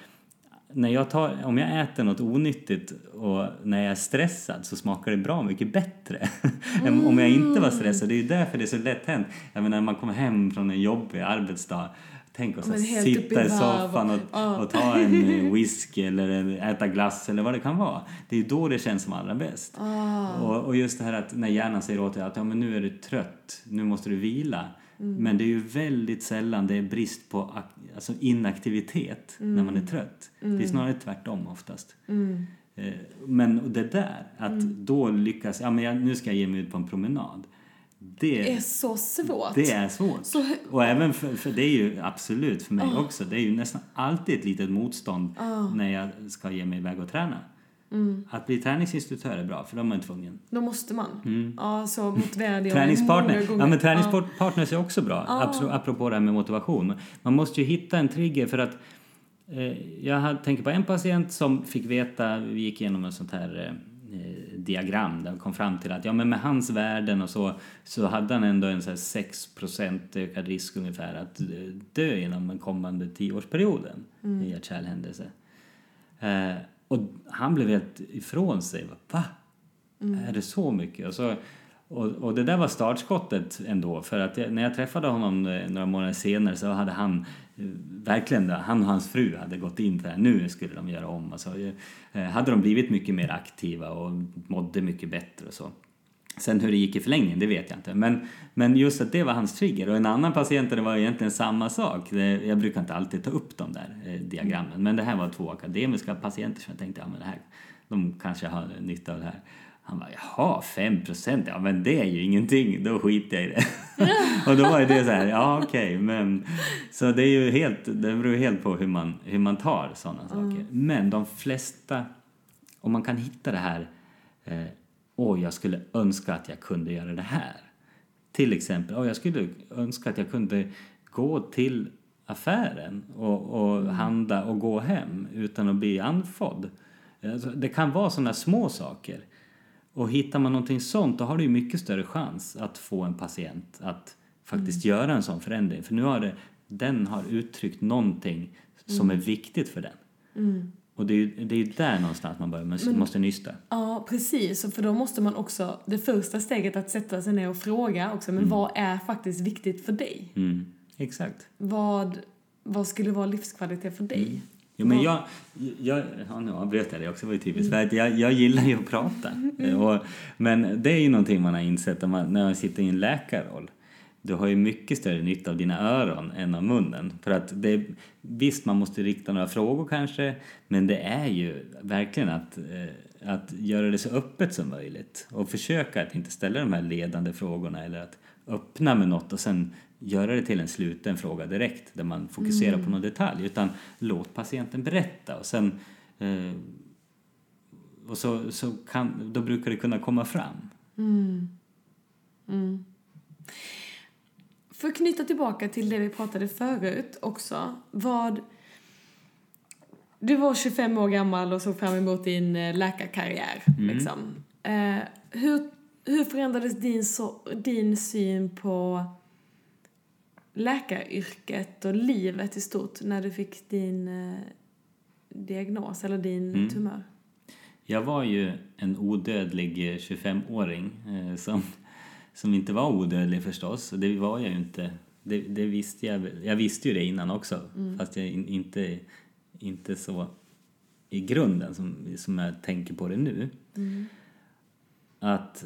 S2: när jag tar, om jag äter något onyttigt och när jag är stressad så smakar det bra mycket bättre [LAUGHS] än om jag inte var stressad. Det är ju därför det är så lätt hänt. Jag menar när man kommer hem från en jobbig arbetsdag Tänk att sitta i soffan och,
S1: Ja.
S2: och ta en eh, whisky eller äta glass eller vad det kan vara. Det är då det känns som allra bäst.
S1: Ah.
S2: Och, och just det här att när hjärnan säger åt dig att ja, men nu är du trött, nu måste du vila.
S1: Mm.
S2: Men det är ju väldigt sällan det är brist på alltså inaktivitet när man är trött. Det är snarare tvärtom oftast.
S1: Mm.
S2: Eh, Men det där, att då lyckas, ja men jag, nu ska jag ge mig ut på en promenad. Det,
S1: är så svårt.
S2: det är svårt.
S1: Så
S2: Och även för, för det är ju absolut för mig också, det är ju nästan alltid ett litet motstånd när jag ska ge mig iväg och träna.
S1: Mm.
S2: Att bli träningsinstruktör är bra, för då är man tvungen.
S1: Då måste man.
S2: Mm.
S1: Ja, så
S2: Träningspartner, ja men träningspartners är också bra, apro- apropå det här med motivation. Man måste ju hitta en trigger för att eh, jag tänker på en patient som fick veta, vi gick igenom ett sånt här eh, diagram där vi kom fram till att ja men med hans värden och så så hade han ändå en så här 6% ökad risk ungefär att eh, dö inom den kommande tioårsperioden i hjärt-kärlhändelse. Eh, och han blev helt ifrån sig. Va? Är det så mycket? Och, så, och, och det där var startskottet ändå. För att jag, när jag träffade honom eh, några månader senare så hade han eh, verkligen, han och hans fru hade gått in för det här. Nu skulle de göra om. Alltså, eh, hade de blivit mycket mer aktiva och mådde mycket bättre och så. Sen hur det gick i förlängningen, det vet jag inte. Men, men just att det var hans trigger. Och en annan patient där det var egentligen samma sak. Det, jag brukar inte alltid ta upp de där eh, diagrammen. Men det här var två akademiska patienter som jag tänkte, ja men det här, de kanske har nytta av det här. Han bara, jaha, 5 procent, ja men det är ju ingenting, då skiter jag i det. [LAUGHS] och då var det så här, ja okej, men så det är ju helt, det beror ju helt på hur man, hur man tar sådana saker. Men de flesta, om man kan hitta det här, eh, åh jag skulle önska att jag kunde göra det här. Till exempel, åh jag skulle önska att jag kunde gå till affären och, och handla och gå hem utan att bli andfådd. Alltså, det kan vara sådana små saker. Och hittar man någonting sånt då har du mycket större chans att få en patient att faktiskt mm. göra en sån förändring. För nu har det, den har uttryckt någonting som är viktigt för den.
S1: Mm.
S2: Och det är ju det är där någonstans man börjar, man Men, måste nysta.
S1: Ja, precis. För då måste man också, det första steget att sätta sig ner och fråga också, men mm. vad är faktiskt viktigt för dig?
S2: Mm. Exakt.
S1: Vad, vad skulle vara livskvalitet för dig? Mm.
S2: Jo, men jag, jag, ja, nu avbröt jag det också, var ju typiskt. Mm. Jag, jag gillar ju att prata. Mm. Och, men det är ju någonting man har insett när man, när man sitter i en läkarroll du har ju mycket större nytta av dina öron än av munnen. För att det, visst, man måste rikta några frågor kanske, men det är ju verkligen att, eh, att göra det så öppet som möjligt och försöka att inte ställa de här ledande frågorna eller att öppna med något och sen göra det till en sluten fråga direkt där man fokuserar mm. på någon detalj utan låt patienten berätta och sen eh, och så, så kan, då brukar det kunna komma fram.
S1: Mm. Mm. För att knyta tillbaka till det vi pratade förut också. Vad... Du var 25 år gammal och såg fram emot din eh, läkarkarriär. Mm. Liksom. Eh, hur, hur förändrades din, så, din syn på läkaryrket och livet i stort när du fick din eh, diagnos eller din mm. tumör?
S2: Jag var ju en odödlig 25-åring eh, som som inte var odödlig förstås. Det var jag ju inte. Det, det, visste jag Jag visste ju det innan också. Mm. Fast jag in, inte, inte så i grunden som, som jag tänker på det nu.
S1: Mm.
S2: Att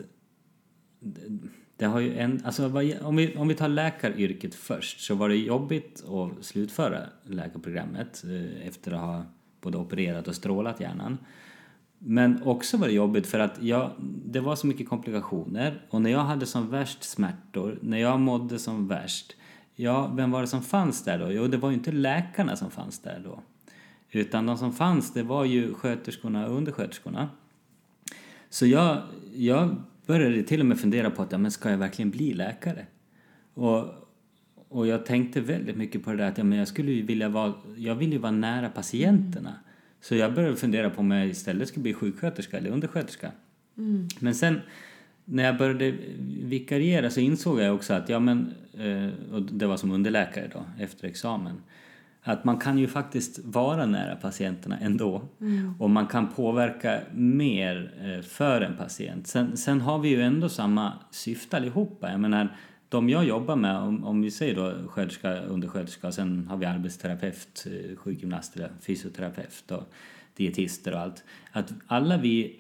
S2: det har ju en, alltså om vi, om vi tar läkaryrket först så var det jobbigt att slutföra läkarprogrammet eh, efter att ha både opererat och strålat hjärnan. Men också var det jobbigt för att jag, det var så mycket komplikationer och när jag hade som värst smärtor, när jag mådde som värst, ja, vem var det som fanns där då? Jo, det var ju inte läkarna som fanns där då. Utan de som fanns, det var ju sköterskorna och undersköterskorna. Så jag, jag började till och med fundera på att, ja, men ska jag verkligen bli läkare? Och, och jag tänkte väldigt mycket på det där att ja, men jag skulle ju vilja vara, jag vill ju vara nära patienterna. Så jag började fundera på om jag istället skulle bli sjuksköterska eller undersköterska.
S1: Mm.
S2: Men sen när jag började vikariera så insåg jag också att, ja men, eh, och det var som underläkare då, efter examen, att man kan ju faktiskt vara nära patienterna ändå.
S1: Mm.
S2: Och man kan påverka mer eh, för en patient. Sen, sen har vi ju ändå samma syfte allihopa. Jag menar, de jag jobbar med, om, om vi säger då sköterska, undersköterska, sen har vi arbetsterapeut, eh, sjukgymnast, fysioterapeut och dietister och allt. Att alla vi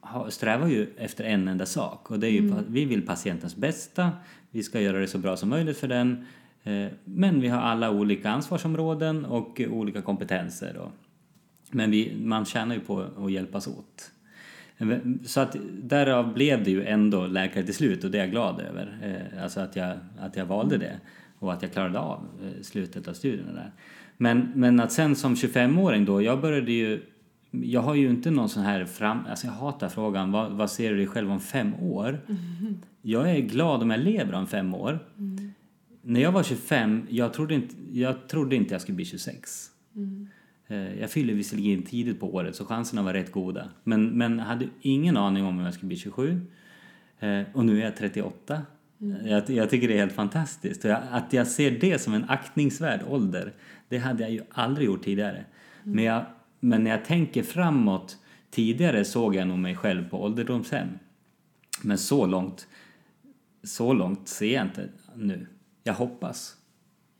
S2: har, strävar ju efter en enda sak och det är ju mm. vi vill patientens bästa, vi ska göra det så bra som möjligt för den eh, men vi har alla olika ansvarsområden och olika kompetenser. Och, men vi, man tjänar ju på att hjälpas åt. Så att därav blev det ju ändå läkare till slut och det är jag glad över. Eh, alltså att jag, att jag valde det och att jag klarade av eh, slutet av studierna där. Men, men att sen som 25-åring då, jag började ju jag har ju inte någon sån här fram... Alltså jag hatar frågan, vad, vad ser du dig själv om fem år?
S1: Mm.
S2: Jag är glad om jag lever om fem år.
S1: Mm.
S2: När jag var 25, jag trodde inte jag, trodde inte jag skulle bli 26.
S1: Mm.
S2: Eh, jag fyller visserligen tidigt på året så chanserna var rätt goda. Men, men hade ingen aning om om jag skulle bli 27. Eh, och nu är jag 38. Mm. Jag, jag, tycker det är helt fantastiskt. Jag, att jag ser det som en aktningsvärd ålder, det hade jag ju aldrig gjort tidigare. Mm. Men, jag, men när jag tänker framåt, tidigare såg jag nog mig själv på ålderdomshem. Men så långt, så långt ser jag inte nu. Jag hoppas.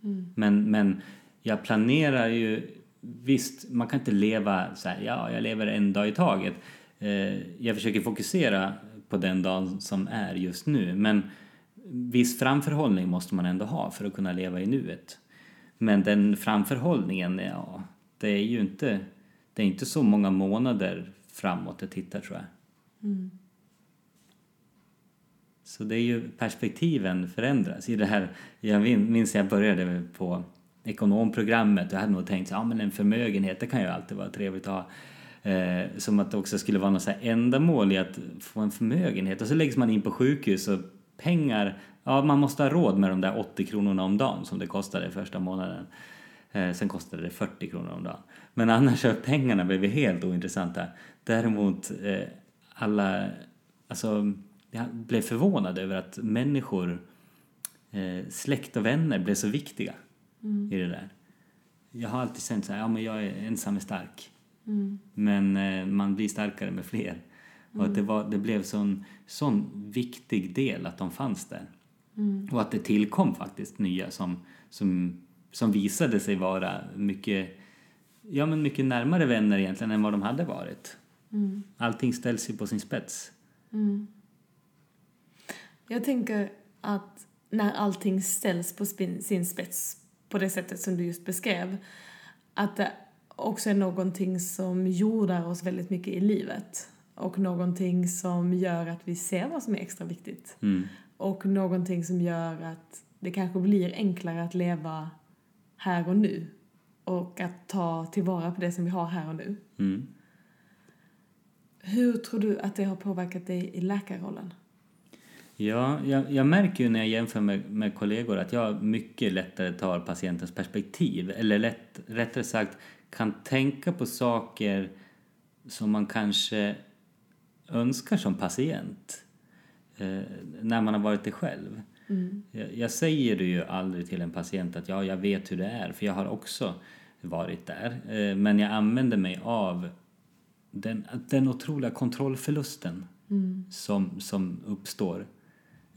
S1: Mm.
S2: Men, men jag planerar ju visst, man kan inte leva så här, ja, jag lever en dag i taget. Eh, jag försöker fokusera på den dagen som är just nu, men viss framförhållning måste man ändå ha för att kunna leva i nuet. Men den framförhållningen, ja, det är ju inte, det är inte så många månader framåt jag tittar tror jag.
S1: Mm.
S2: Så det är ju perspektiven förändras. I det här, jag minns jag började på ekonomprogrammet och jag hade nog tänkt ja men en förmögenhet det kan ju alltid vara trevligt att ha. Eh, som att det också skulle vara något så ändamål i att få en förmögenhet och så läggs man in på sjukhus och pengar, ja man måste ha råd med de där 80 kronorna om dagen som det kostade första månaden. Eh, sen kostade det 40 kronor om dagen. Men annars har pengarna blivit helt ointressanta. Däremot eh, alla alltså, jag blev förvånad över att människor, eh, släkt och vänner blev så viktiga i det där. Jag har alltid känt så här, ja men jag är ensam är stark. Men eh, man blir starkare med fler. Och att det, var, det blev sån, sån viktig del att de fanns där. Och att det tillkom faktiskt nya som, som, som visade sig vara mycket, ja, men mycket närmare vänner egentligen än vad de hade varit. Allting ställs ju på sin spets.
S1: Jag tänker att när allting ställs på sin spets på det sättet som du just beskrev, att det också är någonting som jordar oss väldigt mycket i livet. Och någonting som gör att vi ser vad som är extra viktigt.
S2: Mm.
S1: Och någonting som gör att det kanske blir enklare att leva här och nu. Och att ta tillvara på det som vi har här och nu.
S2: Mm.
S1: Hur tror du att det har påverkat dig i läkarrollen?
S2: Ja, jag, jag märker ju när jag jämför med, med kollegor att jag mycket lättare tar patientens perspektiv. Eller lätt, rättare sagt kan tänka på saker som man kanske önskar som patient eh, när man har varit det själv. Jag, jag säger det ju aldrig till en patient att ja, jag vet hur det är, för jag har också varit där. Eh, men jag använder mig av den, den otroliga kontrollförlusten som, som uppstår.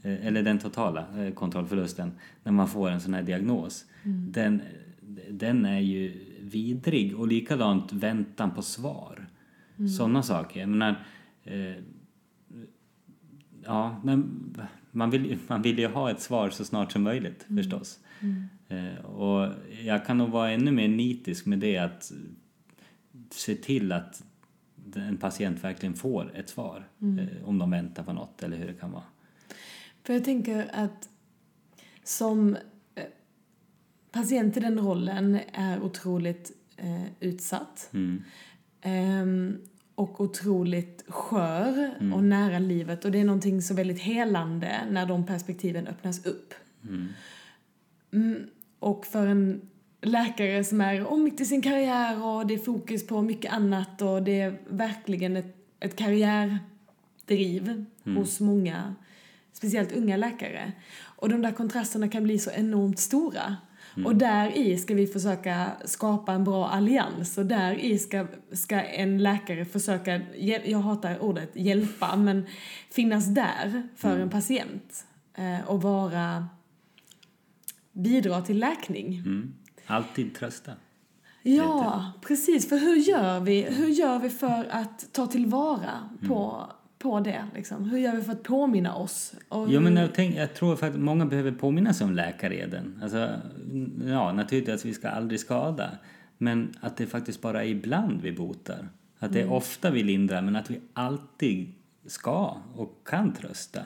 S2: Eh, Eller den totala eh, kontrollförlusten när man får en sån här diagnos. Den, den är ju vidrig och likadant väntan på svar. Sådana saker. Jag menar, eh, ja, man, vill, man vill ju ha ett svar så snart som möjligt förstås. Eh, och jag kan nog vara ännu mer nitisk med det att se till att en patient verkligen får ett svar eh, om de väntar på något eller hur det kan vara.
S1: För jag tänker att som eh, patient i den rollen är otroligt eh, utsatt.
S2: Mm.
S1: Ehm, och otroligt skör och nära livet. Och det är någonting så väldigt helande när de perspektiven öppnas upp. Mm, och för en läkare som är oh, mitt i sin karriär och det är fokus på mycket annat och det är verkligen ett, ett karriärdriv hos många, speciellt unga läkare. Och de där kontrasterna kan bli så enormt stora. Och där i ska vi försöka skapa en bra allians och där i ska, ska en läkare försöka, jag hatar ordet hjälpa, men finnas där för en patient eh, och vara, bidra till läkning.
S2: Mm. Alltid trösta.
S1: Ja, precis. För hur gör vi, hur gör vi för att ta tillvara på, på det? Liksom? Hur gör vi för att påminna oss? Och
S2: Jo, men jag, tänk, jag tror att många behöver påminna sig om läkareden. Alltså, ja, naturligtvis att vi ska aldrig skada. Men att det faktiskt bara är ibland vi botar. Att det är ofta vi lindrar, men att vi alltid ska och kan trösta.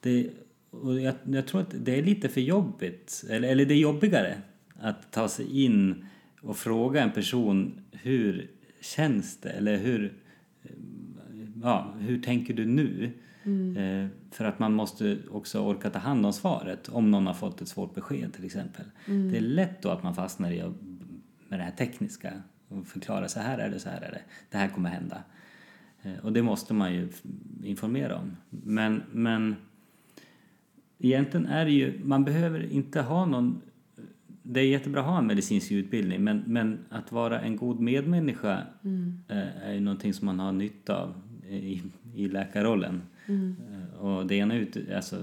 S2: Det, och jag, jag tror att det är lite för jobbigt, eller, eller det är jobbigare att ta sig in och fråga en person hur känns det? Eller hur, ja, hur tänker du nu? Eh, för att man måste också orka ta hand om svaret om någon har fått ett svårt besked till exempel. Det är lätt då att man fastnar i med det här tekniska och förklara så här är det, så här är det, det här kommer hända. Eh, och det måste man ju informera om. Men, men egentligen är det ju, man behöver inte ha någon det är jättebra att ha en medicinsk utbildning men, men att vara en god medmänniska eh, är ju någonting som man har nytta av i, i läkarrollen. Eh, Och det ena ut, alltså,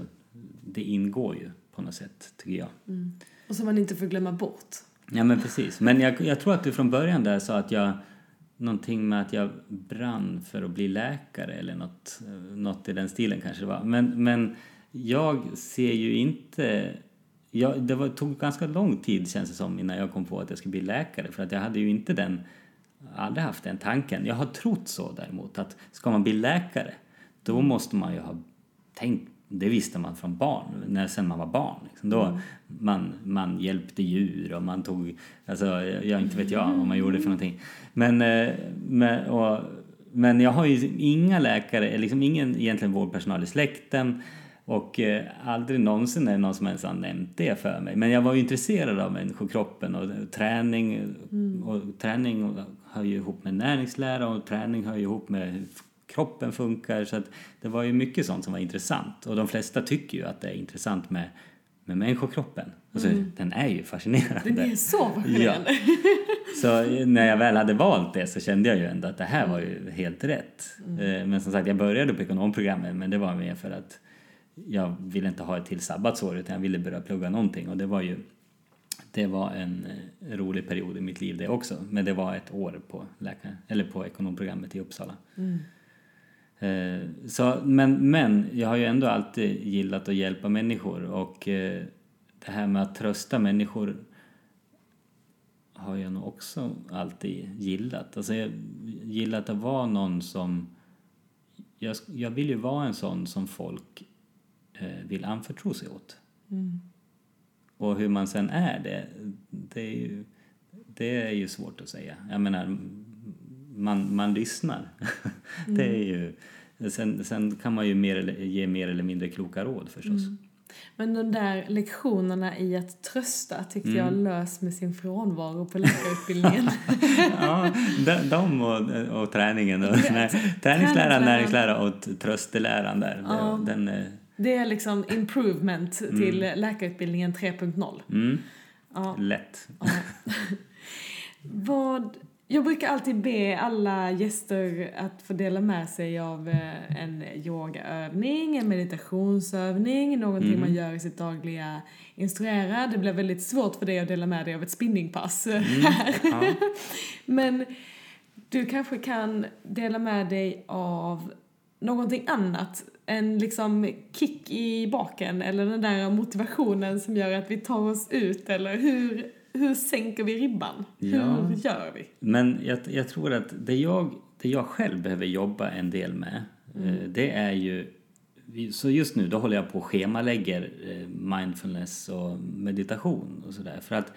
S2: det ingår ju på något sätt, tycker jag.
S1: Och som man inte får glömma bort.
S2: Ja men precis. Men jag, jag tror att du från början där sa att jag någonting med att jag brann för att bli läkare eller något, eh, något i den stilen kanske det var. Men, men jag ser ju inte... Jag, det var, tog ganska lång tid känns det som innan jag kom på att jag skulle bli läkare för att jag hade ju inte den, aldrig haft den tanken. Jag har trott så däremot att ska man bli läkare då måste man ju ha tänkt det visste man från barn, när sen man var barn. Liksom. Då man, man hjälpte djur och man tog, alltså jag inte vet jag vad man gjorde för någonting. Men, eh, men, och, men jag har ju inga läkare, liksom ingen egentligen vårdpersonal i släkten och eh, aldrig någonsin är det någon som ens har nämnt det för mig. Men jag var ju intresserad av människokroppen och, och träning och träning hör ju ihop med näringslära och träning hör ju ihop med kroppen funkar. Så att det var ju mycket sånt som var intressant. Och de flesta tycker ju att det är intressant med, med människokroppen. Alltså, Den är ju fascinerande.
S1: Det är så fascinerande.
S2: Ja. Så när jag väl hade valt det så kände jag ju ändå att det här var ju helt rätt. Eh, Men som sagt, jag började på ekonomprogrammet men det var mer för att jag ville inte ha ett till sabbatsår utan jag ville börja plugga någonting och det var ju det var en eh, rolig period i mitt liv det också. Men det var ett år på, läkare, eller på ekonomprogrammet i Uppsala. Eh, Så, men, men jag har ju ändå alltid gillat att hjälpa människor och eh, det här med att trösta människor har jag nog också alltid gillat. Alltså jag gillat att vara någon som... Jag, jag vill ju vara en sån som folk vill anförtro sig åt. Och hur man sen är det, det är ju, det är ju svårt att säga. Jag menar, man, man lyssnar. [LAUGHS] det är ju... Sen, sen kan man ju mer ge mer eller mindre kloka råd förstås.
S1: Men de där lektionerna i att trösta tyckte
S2: Mm.
S1: jag lös med sin frånvaro på läkarutbildningen. [LAUGHS]
S2: Ja, de, de och, och träningen. Och,
S1: vet,
S2: nej, [LAUGHS] träningslära,
S1: träningsläran.
S2: näringslära och t- trösteläran där.
S1: Ja.
S2: Den,
S1: det är liksom improvement till läkarutbildningen 3.0.
S2: mm,
S1: Ja.
S2: lätt.
S1: Ja. [LAUGHS] Vad, jag brukar alltid be alla gäster att få dela med sig av eh, en yogaövning, en meditationsövning, någonting man gör i sitt dagliga instruera. Det blev väldigt svårt för dig att dela med dig av ett spinningpass eh, [LAUGHS] här.
S2: Ja.
S1: Men du kanske kan dela med dig av någonting annat. En liksom kick i baken eller den där motivationen som gör att vi tar oss ut eller hur, hur sänker vi ribban?
S2: Ja.
S1: Hur gör vi?
S2: Men jag, jag tror att det jag, det jag själv behöver jobba en del med, eh, det är ju... Så just nu då håller jag på och schemalägger eh, mindfulness och meditation och sådär. För att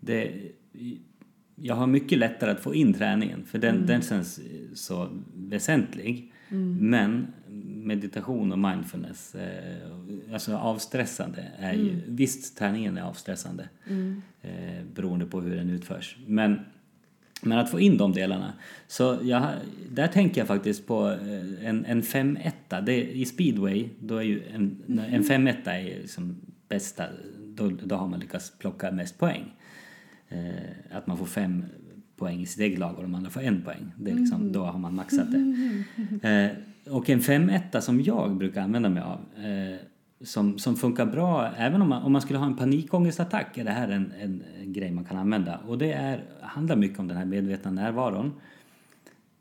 S2: det... Jag har mycket lättare att få in träningen, för den, den känns så väsentlig. Men meditation och mindfulness, eh, alltså avstressande, är ju... Visst, träningen är avstressande eh, beroende på hur den utförs. Men men att få in de delarna. Så jag, där tänker jag faktiskt på eh, en, en 5 det är, I speedway, då är ju en, en 5 är liksom bästa, då, då har man lyckats plocka mest poäng. Att man får fem poäng i sitt eget lag och de andra får en poäng. Det är liksom, Då har man maxat det. [LAUGHS] Och en 5 som jag brukar använda mig av eh, som, som funkar bra även om man, om man skulle ha en panikångestattack är det här en, en, en grej man kan använda. Och det är, handlar mycket om den här medvetna närvaron.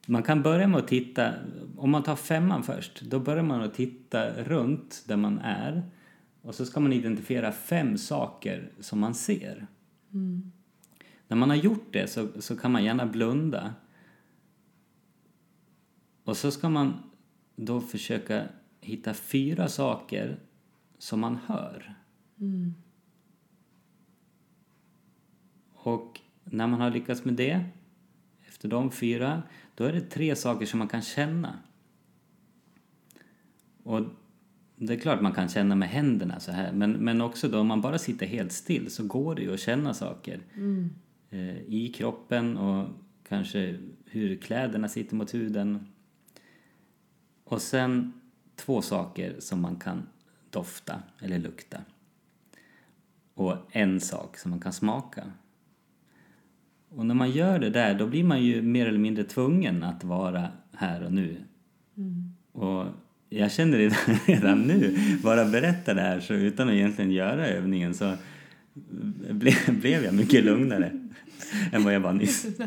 S2: Man kan börja med att titta, om man tar femman först, då börjar man att titta runt där man är och så ska man identifiera fem saker som man ser. När man har gjort det så, så kan man gärna blunda och så ska man då försöka hitta fyra saker som man hör. Och när man har lyckats med det, efter de fyra, då är det tre saker som man kan känna. Och det är klart man kan känna med händerna så här, men, men också då om man bara sitter helt still så går det ju att känna saker eh, i kroppen och kanske hur kläderna sitter mot huden. Och sen två saker som man kan dofta eller lukta. Och en sak som man kan smaka. Och när man gör det där då blir man ju mer eller mindre tvungen att vara här och nu. Och jag känner redan, [LAUGHS] redan nu, bara berätta det här så utan att egentligen göra övningen så blev, blev jag mycket lugnare [LAUGHS] än vad jag var nyss. [LAUGHS]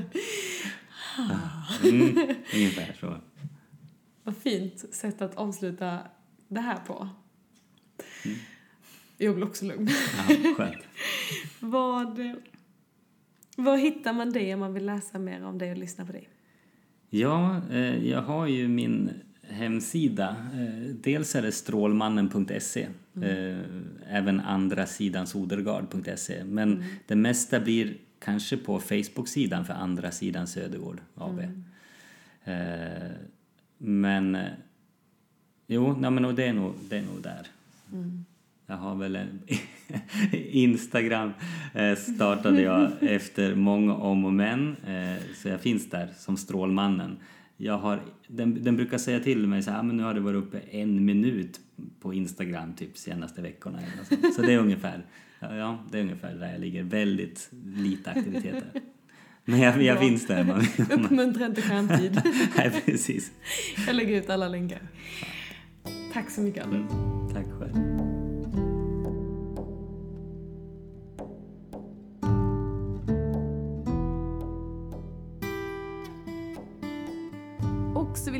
S2: Mm, ungefär så.
S1: Vad fint sätt att avsluta det här på.
S2: Mm.
S1: Jag blir också lugn.
S2: Ja, skönt. [LAUGHS]
S1: Vad, var hittar man dig om man vill läsa mer om dig och lyssna på dig?
S2: Ja, eh, jag har ju min hemsida. Eh, dels är det strålmannen.se. Eh, även andra sidan sodergard.se. Men det mesta blir kanske på Facebook-sidan för andra sidan Södergård AB. Eh, men eh, jo, nej, men det, är nog, det är nog där. Jag har väl en [LAUGHS] Instagram eh, startade jag [LAUGHS] efter många om och men. Eh, så jag finns där som Strålmannen. jag har, den, den brukar säga till mig så här, "Ah, men nu har det varit uppe en minut på Instagram typ senaste veckorna. sånt. Så det är ungefär, ja, det är ungefär där jag ligger. Väldigt lite aktiviteter. Men jag, jag finns där. Man, [LAUGHS]
S1: Uppmuntra inte skärmtid. [LAUGHS]
S2: nej, precis.
S1: Jag lägger ut alla länkar. Tack så mycket Anders.
S2: Tack själv.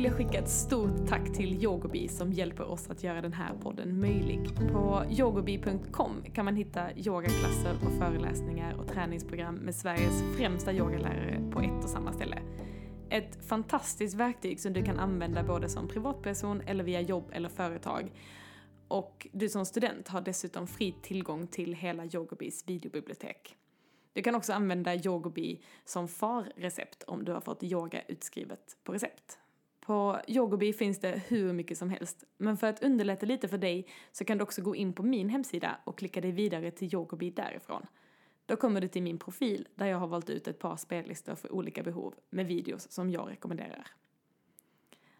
S1: Vill jag skicka ett stort tack till Yogobi som hjälper oss att göra den här podden möjlig. På yogobi.com kan man hitta yogaklasser och föreläsningar och träningsprogram med Sveriges främsta yogalärare på ett och samma ställe. Ett fantastiskt verktyg som du kan använda både som privatperson eller via jobb eller företag. Och du som student har dessutom fri tillgång till hela Yogobis videobibliotek. Du kan också använda Yogobi som farrecept om du har fått yoga utskrivet på recept. På Yogobi finns det hur mycket som helst, men för att underlätta lite för dig så kan du också gå in på min hemsida och klicka dig vidare till Yogobi därifrån. Då kommer du till min profil där jag har valt ut ett par spellistor för olika behov med videos som jag rekommenderar.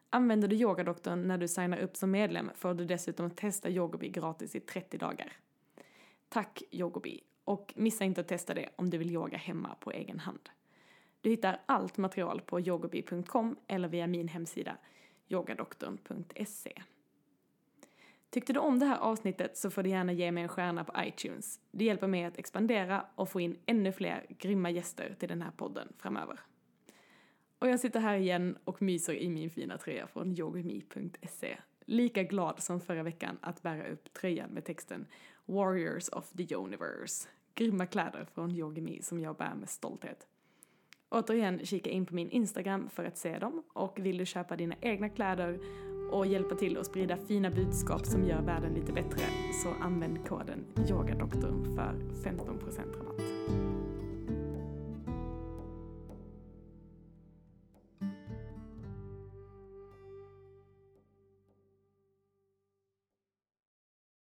S1: Använder du Yogadoktorn när du signar upp som medlem får du dessutom testa Yogobi gratis i 30 dagar. Tack Yogobi! Och missa inte att testa det om du vill yoga hemma på egen hand. Du hittar allt material på yogobi.com eller via min hemsida yogadoktorn.se. Tyckte du om det här avsnittet så får du gärna ge mig en stjärna på iTunes. Det hjälper mig att expandera och få in ännu fler grymma gäster till den här podden framöver. Och jag sitter här igen och myser i min fina tröja från yogami.se. Lika glad som förra veckan att bära upp tröjan med texten Warriors of the Universe. Grymma kläder från Yogami som jag bär med stolthet. Återigen, kika in på min Instagram för att se dem och vill du köpa dina egna kläder och hjälpa till att sprida fina budskap som gör världen lite bättre så använd koden YOGADoktorn för 15% rabatt.